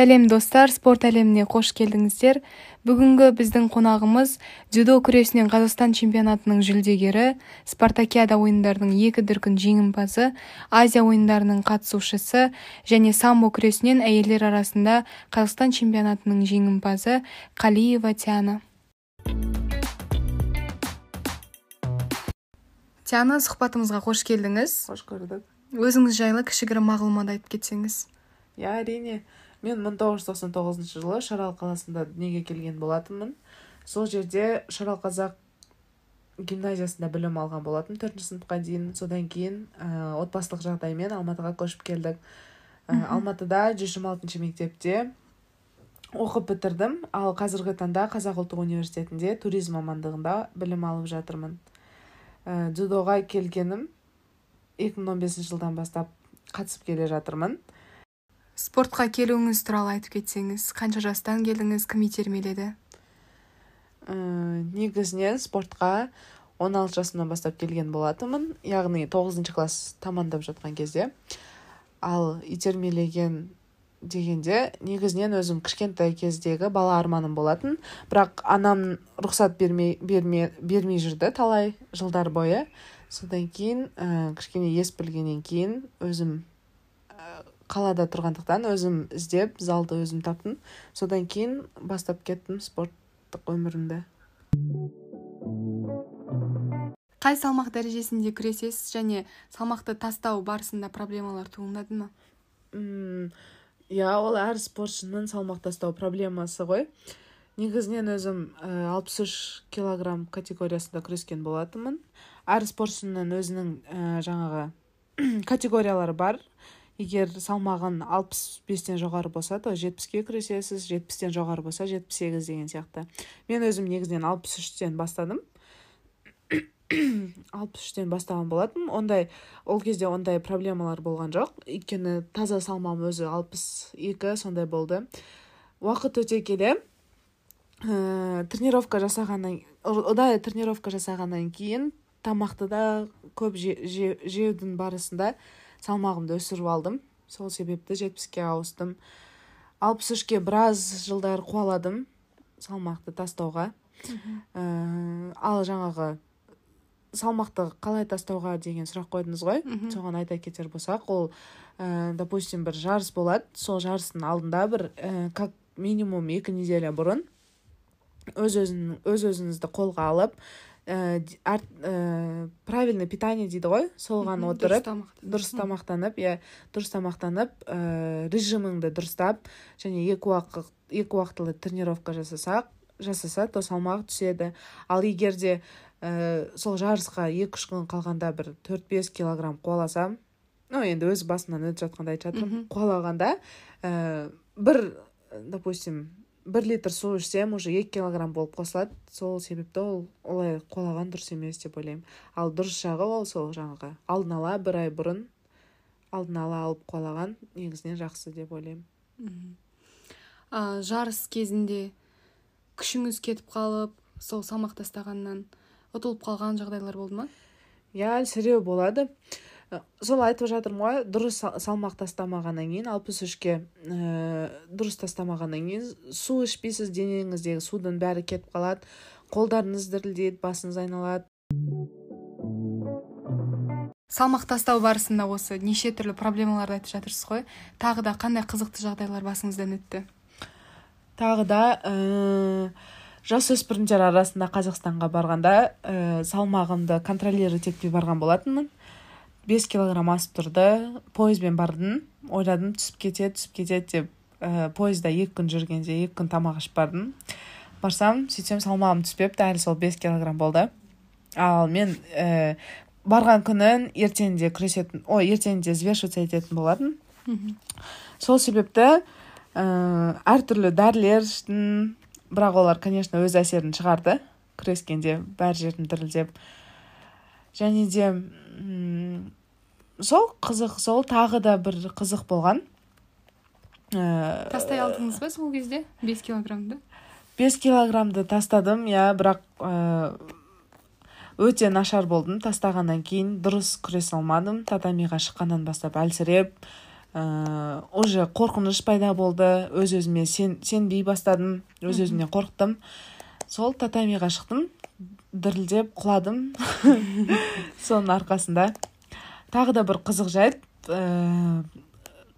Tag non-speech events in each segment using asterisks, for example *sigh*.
сәлем достар спорт әлеміне қош келдіңіздер. Бүгінгі біздің қонағымыз дзюдо күресінен қазақстан чемпионатының жүлдегері спартакиада ойындарының екі дүркін жеңімпазы азия ойындарының қатысушысы және самбо күресінен әйелдер арасында қазақстан чемпионатының жеңімпазы қалиева тиана. Тиана сұхбатымызға қош келдіңіз. Қош көрдік. Өзіңіз жайлы кішігірім мағлұмат айтып кетсеңіз. Иә әрине мен 1999 жылы шарал қаласында дүниеге келген болатынмын. Сол жерде шарал қазақ гимназиясында білім алған болатын төртінші сыныпқа дейін. Содан кейін ә, отбасылық жағдаймен алматыға көшіп келдік. Ә, алматыда жүз жиырма алтыншы мектепте оқып бітірдім. Ал қазіргі таңда қазақ ұлттық университетінде туризм мамандығында білім алып жатырмын. Ә, дзюдоға келгенім 2015 жылдан бастап қатысып келе жатырмын. Спортқа келуіңіз туралы айтып кетсеңіз қанша жастан келдіңіз кім итермеледі? Ә, негізінен спортқа 16 жасымнан бастап келген болатынмын. Яғни 9 класс тамамдап жатқан кезде. Ал итермелеген дегенде негізінен өзім кішкентай кездегі бала арманым болатын. Бірақ анам рұқсат бермей, берме, бермей жүрді талай жылдар бойы. Содан кейін ә, кішкене ес білгеннен кейін өзім қалада тұрғандықтан өзім іздеп залды өзім таптым. Содан кейін бастап кеттім спорттық өмірімді. Қай салмақ дәрежесінде күресесіз және салмақты тастау барысында проблемалар туындады ма? Иә ол әр спортшының салмақ тастау проблемасы ғой. Негізінен өзім алпыс үш килограмм категориясында күрескен болатынмын. Әр спортшының өзінің ә, жаңағы *clears throat* категориялары бар. Егер салмағын алпыс бестен жоғары болса то жетпіске күресесіз жетпістен жоғары болса жетпіс сегіз деген сияқты. Мен өзім негізінен алпыс үштен бастадым. *coughs* алпыс үштен бастаған болатын ондай ол кезде ондай проблемалар болған жоқ. Өйткені таза салмағым өзі алпыс екі сондай болды. Уақыт өте келе ә, тренировка жасағаннан ұдайы тренировка жасағаннан кейін тамақты да көп жеудің барысында салмағымды өсіріп алдым. Сол себепті жетпіске ауыстым. Алпыс үшке біраз жылдар қуаладым салмақты тастауға. Ә, ал жаңағы салмақты қалай тастауға деген сұрақ қойдыңыз ғой. Соған айта кетер болсақ ол ә, допустим бір жарыс болады. Сол жарыстың алдында бір ә, как минимум екі неделя бұрын өз өзін өз өзіңізді қолға алып ә, ә, правильный питание дейді ғой соған отырып дұрыс тамақтанып. иә дұрыс тамақтанып ә, режиміңді дұрыстап және екі уақыт екі уақытылы тренировка жасасақ жасаса то салмақ түседі. Ал егер де ә, сол жарысқа екі үш күн қалғанда бір төрт бес килограмм қуаласам ну енді өз басымнан өтіп жатқанда айтып жатырмын. Қуалағанда ә, бір допустим бір литр су ішсем уже екі килограмм болып қосылады. Сол себепті ол олай қолаған дұрыс емес деп ойлаймын. Ал дұрыс жағы ол сол жаңағы. Алдын ала бір ай бұрын алдын ала алып қолаған негізінен жақсы деп ойлаймын. А, жарыс кезінде күшіңіз кетіп қалып сол салмақ тастағаннан ұтылып қалған жағдайлар болды ма? Иә әлсіреу болады. Сол айтып жатырмын ғой дұрыс салмақ тастамағаннан кейін алпыс үшке ә, дұрыс тастамағаннан кейін су ішпейсіз денеңіздегі судың бәрі кетіп қалады қолдарыңыз дірілдейді басыңыз айналады. Салмақ тастау барысында осы неше түрлі проблемаларды айтып жатырсыз ғой. Тағы да қандай қызықты жағдайлар басыңыздан өтті? Тағы да ә, жасөспірімдер арасында қазақстанға барғанда ә, салмағымды контролировать етпей барған болатынмын. Бес килограмм асып тұрды. Пойызбен бардым. Ойладым түсіп кетеді түсіп кетеді деп ә, пойызда екі күн жүргенде екі күн тамақ ішіп бардым. Барсам сөйтсем салмағым түспепті әлі сол бес килограмм болды. Ал мен ә, барған күнін ертеңінде күресетін ой ертеңінде взвешиваться ететін болатын. Сол себепті ә, әртүрлі дәрілер іштім бірақ олар конечно өз әсерін шығарды. Күрескенде бәр жерім дірілдеп. Және де сол қызық сол тағы да бір қызық болған. Ә, тастай алдыңыз ба сол кезде? Бес килограммды? Бес килограммды тастадым иә бірақ ә, өте нашар болдым. Тастағаннан кейін дұрыс күресе алмадым. Татамиға шыққаннан бастап әлсіреп ә, уже қорқыныш пайда болды. Өз өзіме сен, сенбей бастадым. Өз өзімнен қорықтым. Сол татамиға шықтым. Дірілдеп құладым. *laughs* Соның арқасында тағы да бір қызық жайт ә,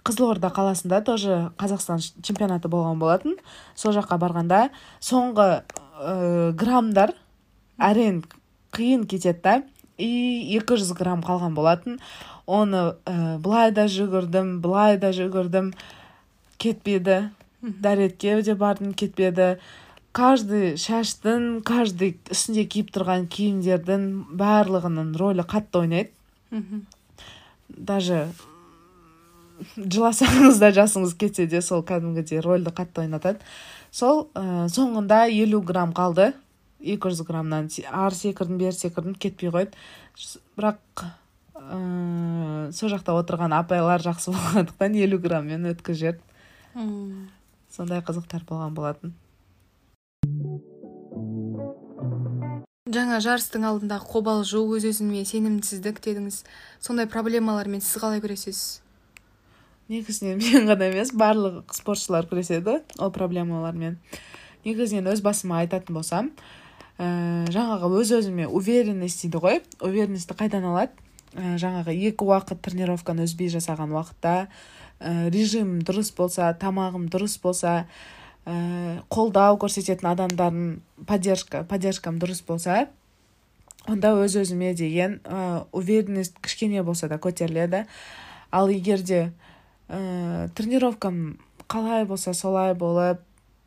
қызылорда қаласында тоже қазақстан чемпионаты болған болатын. Сол жаққа барғанда соңғы ә, граммдар әрең қиын кетеді да и 200 грамм қалған болатын. Оны ә, былай да жүгірдім былай да жүгірдім. Кетпеді. Дәретке де бардым кетпеді. Каждый шаштың каждый үстінде киіп тұрған киімдердің барлығының рөлі қатты ойнайды. Даже жыласаңыз да жасыңыз кетсе де сол кәдімгідей рөлді қатты ойнатады. Сол ә, соңында елу грамм қалды. 200 жүз граммнан ары секірдім бері секірдім кетпей қойды. Бірақ ә, сол жақта отырған апайлар жақсы болғандықтан елу грамммен өткізіп жіберді сондай қызықтар болған болатын. Жаңа жарыстың алдындағы қобалжу өз өзіңе сенімсіздік дедіңіз. Сондай проблемалармен сіз қалай күресесіз? Негізінен *laughs* мен ғана емес барлық спортшылар күреседі ол проблемалармен. Негізінен өз басыма айтатын болсам ә, жаңағы өз өзіме уверенность дейді ғой уверенностьті қайдан алады? Ә, жаңағы екі уақыт тренировканы үзбей жасаған уақытта ә, режим дұрыс болса тамағым дұрыс болса қолдау көрсететін адамдардың поддержка поддержкам дұрыс болса онда өз өзіме деген ә, уверенность кішкене болса да көтеріледі. Ал егер де ә, тренировкам қалай болса солай болып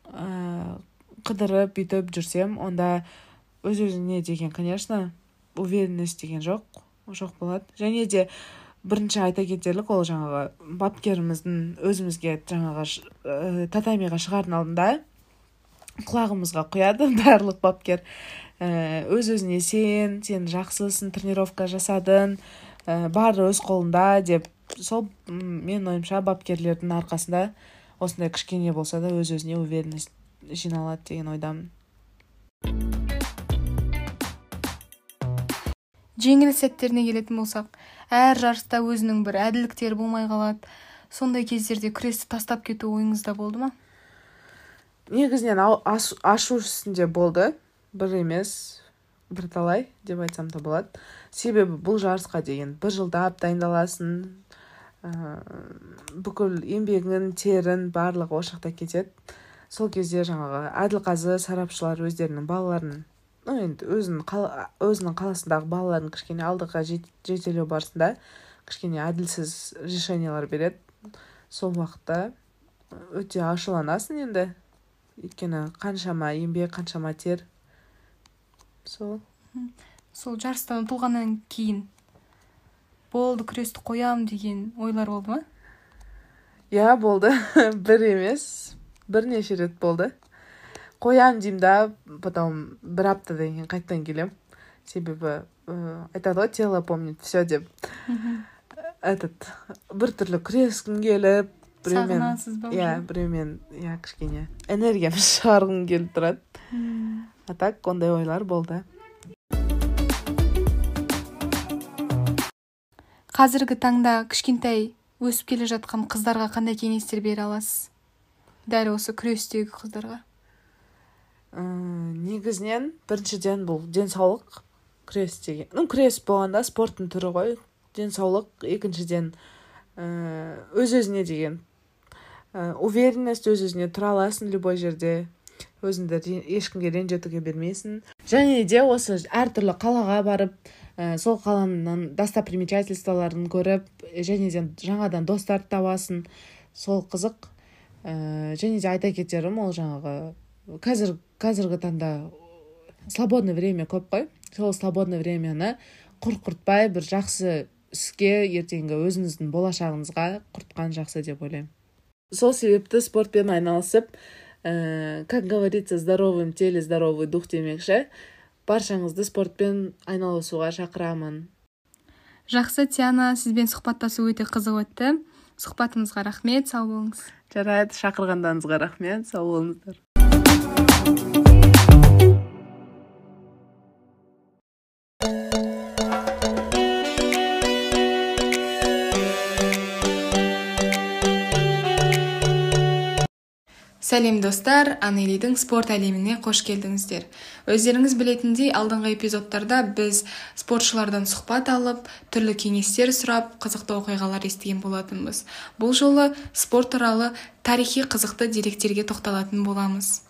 ә, қыдырып бүйтіп жүрсем онда өз өзіне деген конечно уверенность деген жоқ жоқ болады. Және де бірінші айта кетерлік ол жаңағы бапкеріміздің өзімізге жаңағы ә, татамиға шығардың алдында құлағымызға құяды *laughs* барлық бапкер. Ә, өз өзіне сен сен жақсысың тренировка жасадың ә, өз қолында деп сол мен ойымша бапкерлердің арқасында осындай кішкене болса да өз өзіне уверенность жиналады деген ойдамын. Жеңіл сәттеріне келетін болсақ әр жарыста өзінің бір әділдіктері болмай қалады. Сондай кездерде күресті тастап кету ойыңызда болды ма? Негізінен ашу үстінде болды. Бір емес бірталай деп айтсам да болады. Себебі бұл жарысқа деген бір жылдап дайындаласың бүкіл еңбегің терін барлығы осы жақта кетеді. Сол кезде жаңағы әділқазы сарапшылар өздерінің балаларын ну енді өзінің қала, өзінің қаласындағы балаларын кішкене алдыға жетелеу барысында кішкене әділсіз решениялар береді. Сол уақытта өте ашуланасың енді. Өйткені қаншама еңбек қаншама тер. Сол. Сол жарыстан ұтылғаннан кейін болды күресті қоям деген ойлар болды ма? Иә болды. *laughs* Бір емес бірнеше рет болды. Қоям деймін да потом бір аптадан кейін қайтадан келем себебі айтады ғой тело помнит все деп. Этот біртүрлі күрескім келіп біреумен иә біреумен иә кішкене энергиямды *laughs* шығарғым келіп тұрады. А так ондай ойлар болды. Қазіргі таңда кішкентай өсіп келе жатқан қыздарға қандай кеңестер бере аласыз? Дәл осы күрестегі қыздарға. Негізінен біріншіден бұл денсаулық күрес деген ну күрес болғанда спорттың түрі ғой. Денсаулық екіншіден өз өзіне деген. Ә, уверенность өз өзіне тұра аласың любой жерде. Өзіңді ешкімге ренжітуге бермейсің. Және де осы әртүрлі қалаға барып ә, сол қаланың достопримечательстволарын көріп және де жаңадан достар табасың. Сол қызық. Ә, және де айта кетерім ол жаңағы қазір қазіргі таңда свободный время көп қой. Сол свободный времяны құр құртпай бір жақсы іске ертеңгі өзіңіздің болашағыңызға құртқан жақсы деп ойлаймын. Сол себепті спортпен айналысып ә, как говорится здоровым теле здоровый дух демекші баршаңызды спортпен айналысуға шақырамын. Жақсы тиана сізбен сұхбаттасу өте қызық өтті. Сұхбатыңызға рахмет сау болыңыз. Жарайды шақырғандарыңызға рахмет сау болыңыздар сәлем достар. Анелидің спорт әлеміне қош келдіңіздер. Өздеріңіз білетіндей алдыңғы эпизодтарда біз спортшылардан сұхбат алып түрлі кеңестер сұрап қызықты оқиғалар естіген болатынбыз. Бұл жолы спорт туралы тарихи қызықты деректерге тоқталатын боламыз.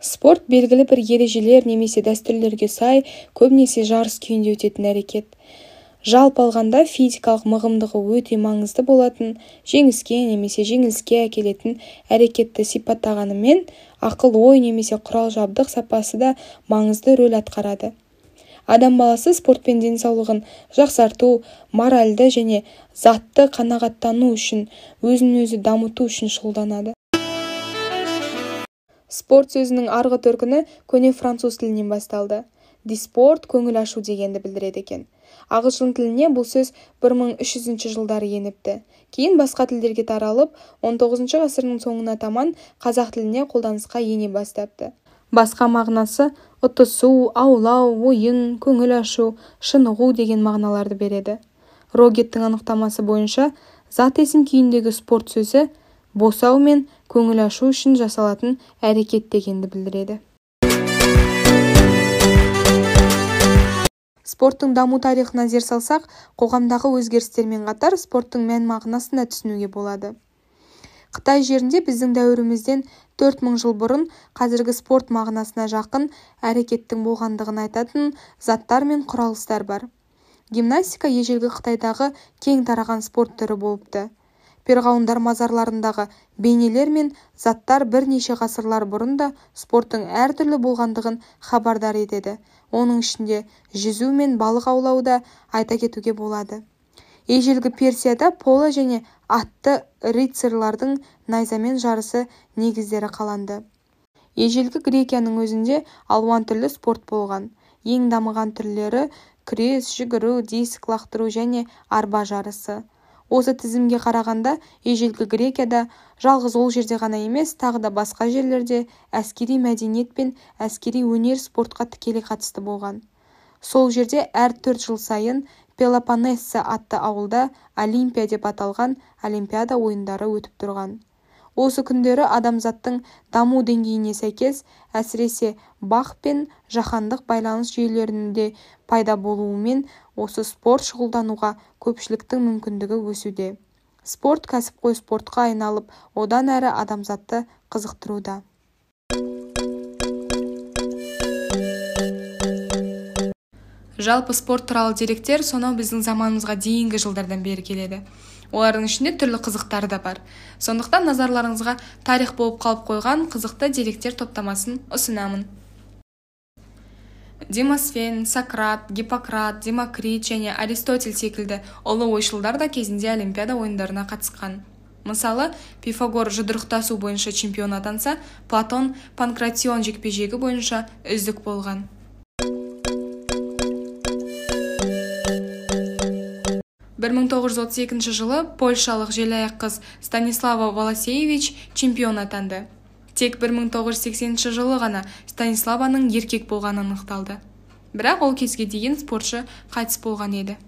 Спорт белгілі бір ережелер немесе дәстүрлерге сай көбінесе жарыс күйінде өтетін әрекет. Жалпы алғанда физикалық мығымдығы өте маңызды болатын жеңіске немесе жеңіліске әкелетін әрекетті сипаттағанымен ақыл-ой немесе құрал-жабдық сапасы да маңызды рөл атқарады. Адам баласы спортпен денсаулығын жақсарту моральды және затты қанағаттану үшін өзін-өзі дамыту үшін шұғылданады. Спорт сөзінің арғы төркіні көне француз тілінен басталды. Диспорт көңіл ашу дегенді білдіреді екен. Ағылшын тіліне бұл сөз 1300 жылдары еніпті. Кейін басқа тілдерге таралып 19 ғасырдың соңына таман қазақ тіліне қолданысқа ене бастапты. Басқа мағынасы ұтысу аулау ойын көңіл ашу шынығу деген мағыналарды береді. Рогеттің анықтамасы бойынша зат есім күйіндегі спорт сөзі босау мен көңіл ашу үшін жасалатын әрекет дегенді білдіреді. Спорттың даму тарихына зер салсақ қоғамдағы өзгерістермен қатар спорттың мән-мағынасын да түсінуге болады. Қытай жерінде біздің дәуірімізден төрт мың жыл бұрын қазіргі спорт мағынасына жақын әрекеттің болғандығын айтатын заттар мен құралыстар бар. Гимнастика ежелгі қытайдағы кең тараған спорт түрі болыпты. Перғауындар мазарларындағы бейнелер мен заттар бірнеше ғасырлар бұрын да спорттың әртүрлі болғандығын хабардар етеді. Оның ішінде жүзу мен балық аулау да айта кетуге болады. Ежелгі персияда поло және атты рыцарьлардың найзамен жарысы негіздері қаланды. Ежелгі грекияның өзінде алуан түрлі спорт болған. Ең дамыған түрлері күрес жүгіру диск лақтыру және арба жарысы. Осы тізімге қарағанда ежелгі грекияда жалғыз ол жерде ғана емес тағы да басқа жерлерде әскери мәдениет пен әскери өнер спортқа тікелей қатысты болған. Сол жерде әр төрт жыл сайын пелопоннесса атты ауылда олимпия деп аталған олимпиада ойындары өтіп тұрған. Осы күндері адамзаттың даму деңгейіне сәйкес әсіресе бақ пен жаһандық байланыс жүйелерінде пайда болуымен осы спорт шұғылдануға көпшіліктің мүмкіндігі өсуде. Спорт кәсіпқой спортқа айналып одан әрі адамзатты қызықтыруда. Жалпы спорт туралы деректер сонау біздің заманымызға дейінгі жылдардан бері келеді. Олардың ішінде түрлі қызықтар да бар. Сондықтан назарларыңызға тарих болып қалып қойған қызықты деректер топтамасын ұсынамын. Демосфен сократ гиппократ демокрит және аристотель секілді ұлы ойшылдар да кезінде олимпиада ойындарына қатысқан. Мысалы пифагор жұдырықтасу бойынша чемпион атанса платон панкратион жекпе-жегі бойынша үздік болған. 1932 жылы польшалық желаяқ қыз станислава волосеевич чемпион атанды. Тек 1980 жылы ғана станиславаның еркек болғаны анықталды. Бірақ ол кезге дейін спортшы қайтыс болған еді.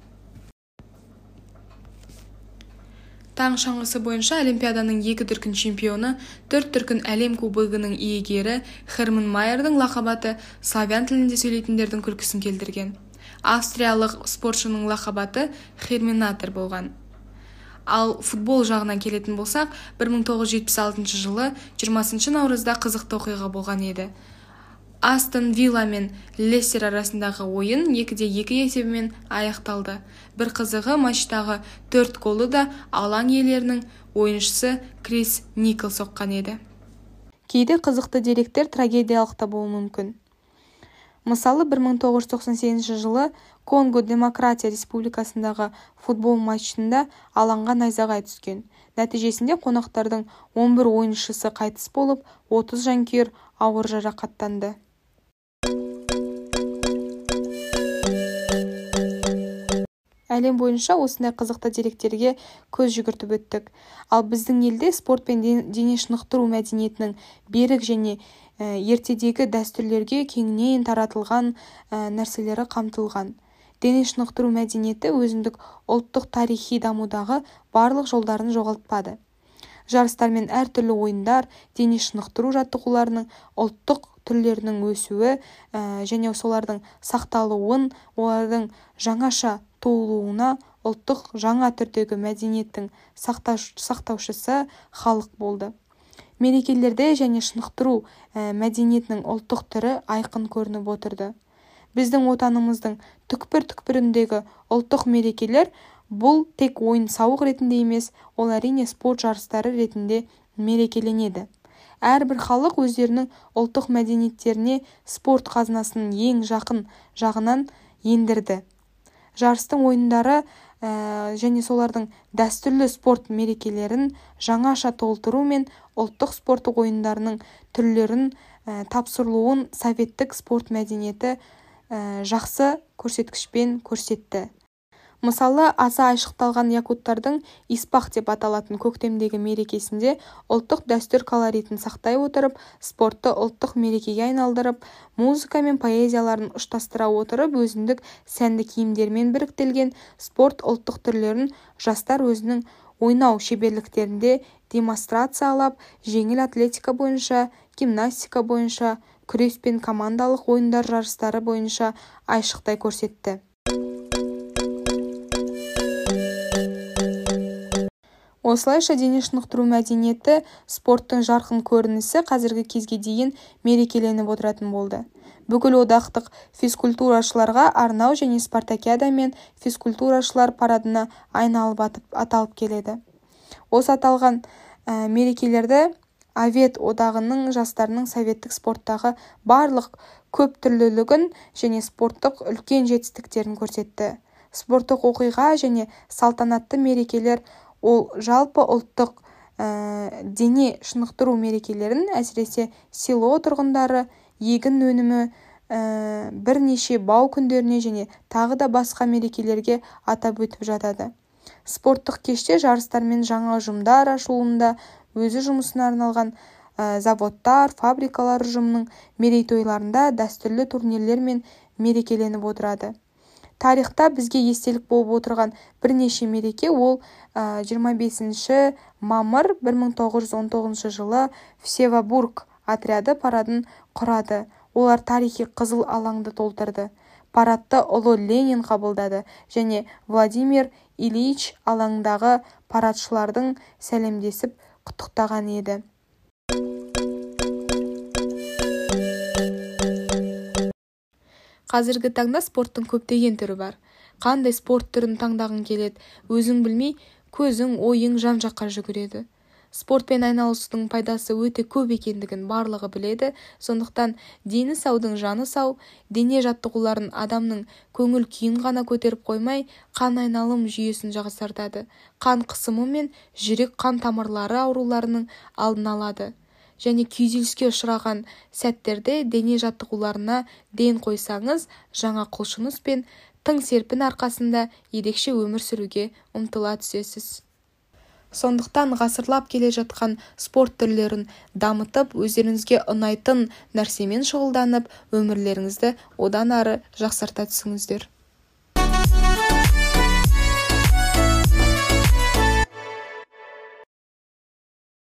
Таң шаңғысы бойынша олимпиаданың екі дүркін чемпионы төрт дүркін әлем кубогының иегері херман майердің лақап славян тілінде сөйлейтіндердің күлкісін келтірген. Австриялық спортшының лақап херминатор болған. Ал футбол жағынан келетін болсақ 1976 жылы 20 наурызда қызықты оқиға болған еді. Астон вилла мен лестер арасындағы ойын екіде екі есебімен аяқталды. Бір қызығы матчтағы төрт голды да алаң иелерінің ойыншысы крис никол соққан еді. Кейде қызықты деректер трагедиялық та болуы мүмкін. Мысалы 1998 жылы конго демократия республикасындағы футбол матчында алаңға найзағай түскен. Нәтижесінде қонақтардың 11 ойыншысы қайтыс болып 30 жанкүйер ауыр жарақаттанды. Әлем бойынша осындай қызықты деректерге көз жүгіртіп өттік. Ал біздің елде спорт пен дене шынықтыру мәдениетінің берік және ертедегі дәстүрлерге кеңінен таратылған нәрселері қамтылған. Дене шынықтыру мәдениеті өзіндік ұлттық тарихи дамудағы барлық жолдарын жоғалтпады. Жарыстар мен әртүрлі ойындар дене шынықтыру жаттығуларының ұлттық түрлерінің өсуі және солардың сақталуын олардың жаңаша туылуына ұлттық жаңа түрдегі мәдениеттің сақтаушысы халық болды. Мерекелерде және шынықтыру ә, мәдениетінің ұлттық түрі айқын көрініп отырды. Біздің отанымыздың түкпір-түкпіріндегі ұлттық мерекелер бұл тек ойын-сауық ретінде емес ол әрине спорт жарыстары ретінде мерекеленеді. Әрбір халық өздерінің ұлттық мәдениеттеріне спорт қазынасының ең жақын жағынан ендірді. Жарыстың ойындары ә, және солардың дәстүрлі спорт мерекелерін жаңаша толтыру мен ұлттық спорттық ойындарының түрлерін ә, тапсырылуын советтік спорт мәдениеті ә, жақсы көрсеткішпен көрсетті. Мысалы аса айшықталған якуттардың испах деп аталатын көктемдегі мерекесінде ұлттық дәстүр колоритін сақтай отырып спортты ұлттық мерекеге айналдырып музыка мен поэзияларын ұштастыра отырып өзіндік сәнді киімдермен біріктірілген спорт ұлттық түрлерін жастар өзінің ойнау шеберліктерінде демонстрациялап жеңіл атлетика бойынша гимнастика бойынша күрес пен командалық ойындар жарыстары бойынша айшықтай көрсетті. Осылайша дене шынықтыру мәдениеті спорттың жарқын көрінісі қазіргі кезге дейін мерекеленіп отыратын болды. Бүкілодақтық физкультурашыларға арнау және спартакиада мен физкультурашылар парадына айналып аталып келеді. Осы аталған ә, мерекелерді авет одағының жастарының советтік спорттағы барлық көптүрлілігін және спорттық үлкен жетістіктерін көрсетті. Спорттық оқиға және салтанатты мерекелер ол жалпы ұлттық ә, дене шынықтыру мерекелерін әсіресе село тұрғындары егін өнімі ә, бірнеше бау күндеріне және тағы да басқа мерекелерге атап өтіп жатады. Спорттық кеште жарыстар мен жаңа ұжымдар ашылуында өзі жұмысына арналған ә, заводтар фабрикалар ұжымының мерейтойларында дәстүрлі турнирлер мен мерекеленіп отырады. Тарихта бізге естелік болып отырған бірнеше мереке ол ә, 25 мамыр 1919 жылы всевобург отряды парадын құрады. Олар тарихи қызыл алаңды толтырды. Парадты ұлы ленин қабылдады және владимир ильич алаңдағы парадшылардың сәлемдесіп құттықтаған еді. Қазіргі таңда спорттың көптеген түрі бар. Қандай спорт түрін таңдағың келеді өзің білмей көзің ойың жан-жаққа жүгіреді. Спортпен айналысудың пайдасы өте көп екендігін барлығы біледі. Сондықтан дені саудың жаны сау дене жаттығуларын адамның көңіл күйін ғана көтеріп қоймай қан айналым жүйесін жақсартады. Қан қысымы мен жүрек қан тамырлары ауруларының алдын алады. Және күйзеліске ұшыраған сәттерде дене жаттығуларына ден қойсаңыз жаңа құлшыныс пен тың серпін арқасында ерекше өмір сүруге ұмтыла түсесіз. Сондықтан ғасырлап келе жатқан спорт түрлерін дамытып өздеріңізге ұнайтын нәрсемен шұғылданып өмірлеріңізді одан ары жақсарта түсіңіздер.